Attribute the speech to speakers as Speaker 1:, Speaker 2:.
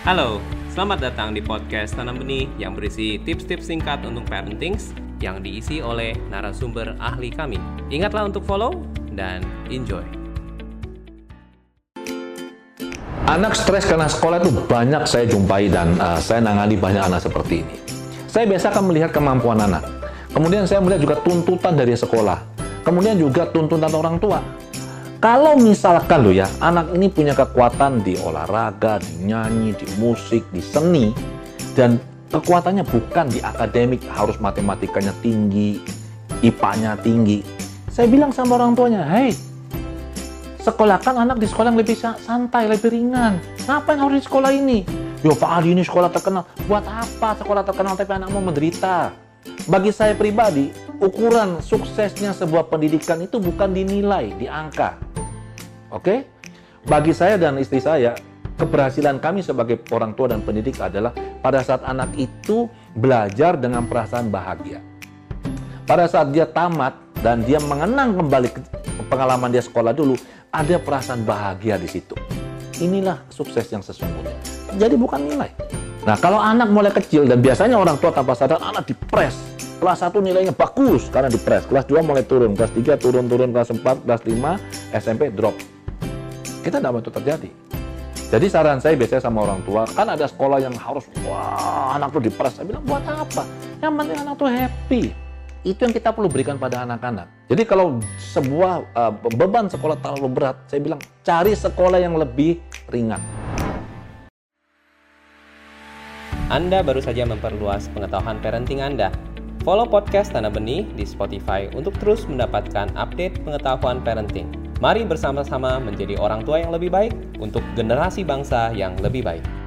Speaker 1: Halo, selamat datang di podcast Tanam Benih yang berisi tips-tips singkat untuk parenting yang diisi oleh narasumber ahli kami. Ingatlah untuk follow dan enjoy.
Speaker 2: Anak stres karena sekolah itu banyak saya jumpai dan uh, saya nangani banyak anak seperti ini. Saya biasa akan melihat kemampuan anak. Kemudian saya melihat juga tuntutan dari sekolah. Kemudian juga tuntutan orang tua. Kalau misalkan loh ya, anak ini punya kekuatan di olahraga, di nyanyi, di musik, di seni, dan kekuatannya bukan di akademik, harus matematikanya tinggi, IPA-nya tinggi. Saya bilang sama orang tuanya, hei, sekolahkan anak di sekolah yang lebih santai, lebih ringan. Ngapain harus di sekolah ini? Yo Pak Adi ini sekolah terkenal. Buat apa sekolah terkenal tapi anak mau menderita? Bagi saya pribadi, ukuran suksesnya sebuah pendidikan itu bukan dinilai, di angka. Oke? Bagi saya dan istri saya, keberhasilan kami sebagai orang tua dan pendidik adalah pada saat anak itu belajar dengan perasaan bahagia. Pada saat dia tamat dan dia mengenang kembali pengalaman dia sekolah dulu, ada perasaan bahagia di situ. Inilah sukses yang sesungguhnya. Jadi bukan nilai. Nah, kalau anak mulai kecil dan biasanya orang tua tanpa sadar anak dipres. Kelas 1 nilainya bagus karena dipres. Kelas 2 mulai turun, kelas 3 turun-turun, kelas 4, kelas 5, SMP drop. Kita tidak mau itu terjadi. Jadi saran saya biasanya sama orang tua, kan ada sekolah yang harus, wah anak tuh dipres. Saya bilang, buat apa? Yang penting anak tuh happy. Itu yang kita perlu berikan pada anak-anak. Jadi kalau sebuah uh, beban sekolah terlalu berat, saya bilang cari sekolah yang lebih ringan.
Speaker 1: Anda baru saja memperluas pengetahuan parenting Anda. Follow podcast Tanah Benih di Spotify untuk terus mendapatkan update pengetahuan parenting. Mari bersama-sama menjadi orang tua yang lebih baik untuk generasi bangsa yang lebih baik.